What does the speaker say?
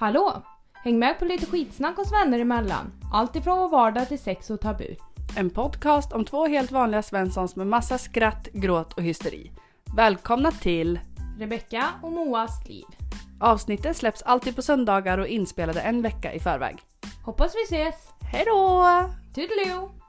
Hallå! Häng med på lite skitsnack hos vänner emellan. Allt ifrån vår vardag till sex och tabu. En podcast om två helt vanliga Svenssons med massa skratt, gråt och hysteri. Välkomna till Rebecka och Moas liv. Avsnitten släpps alltid på söndagar och inspelade en vecka i förväg. Hoppas vi ses! Hejdå! Toodaloo!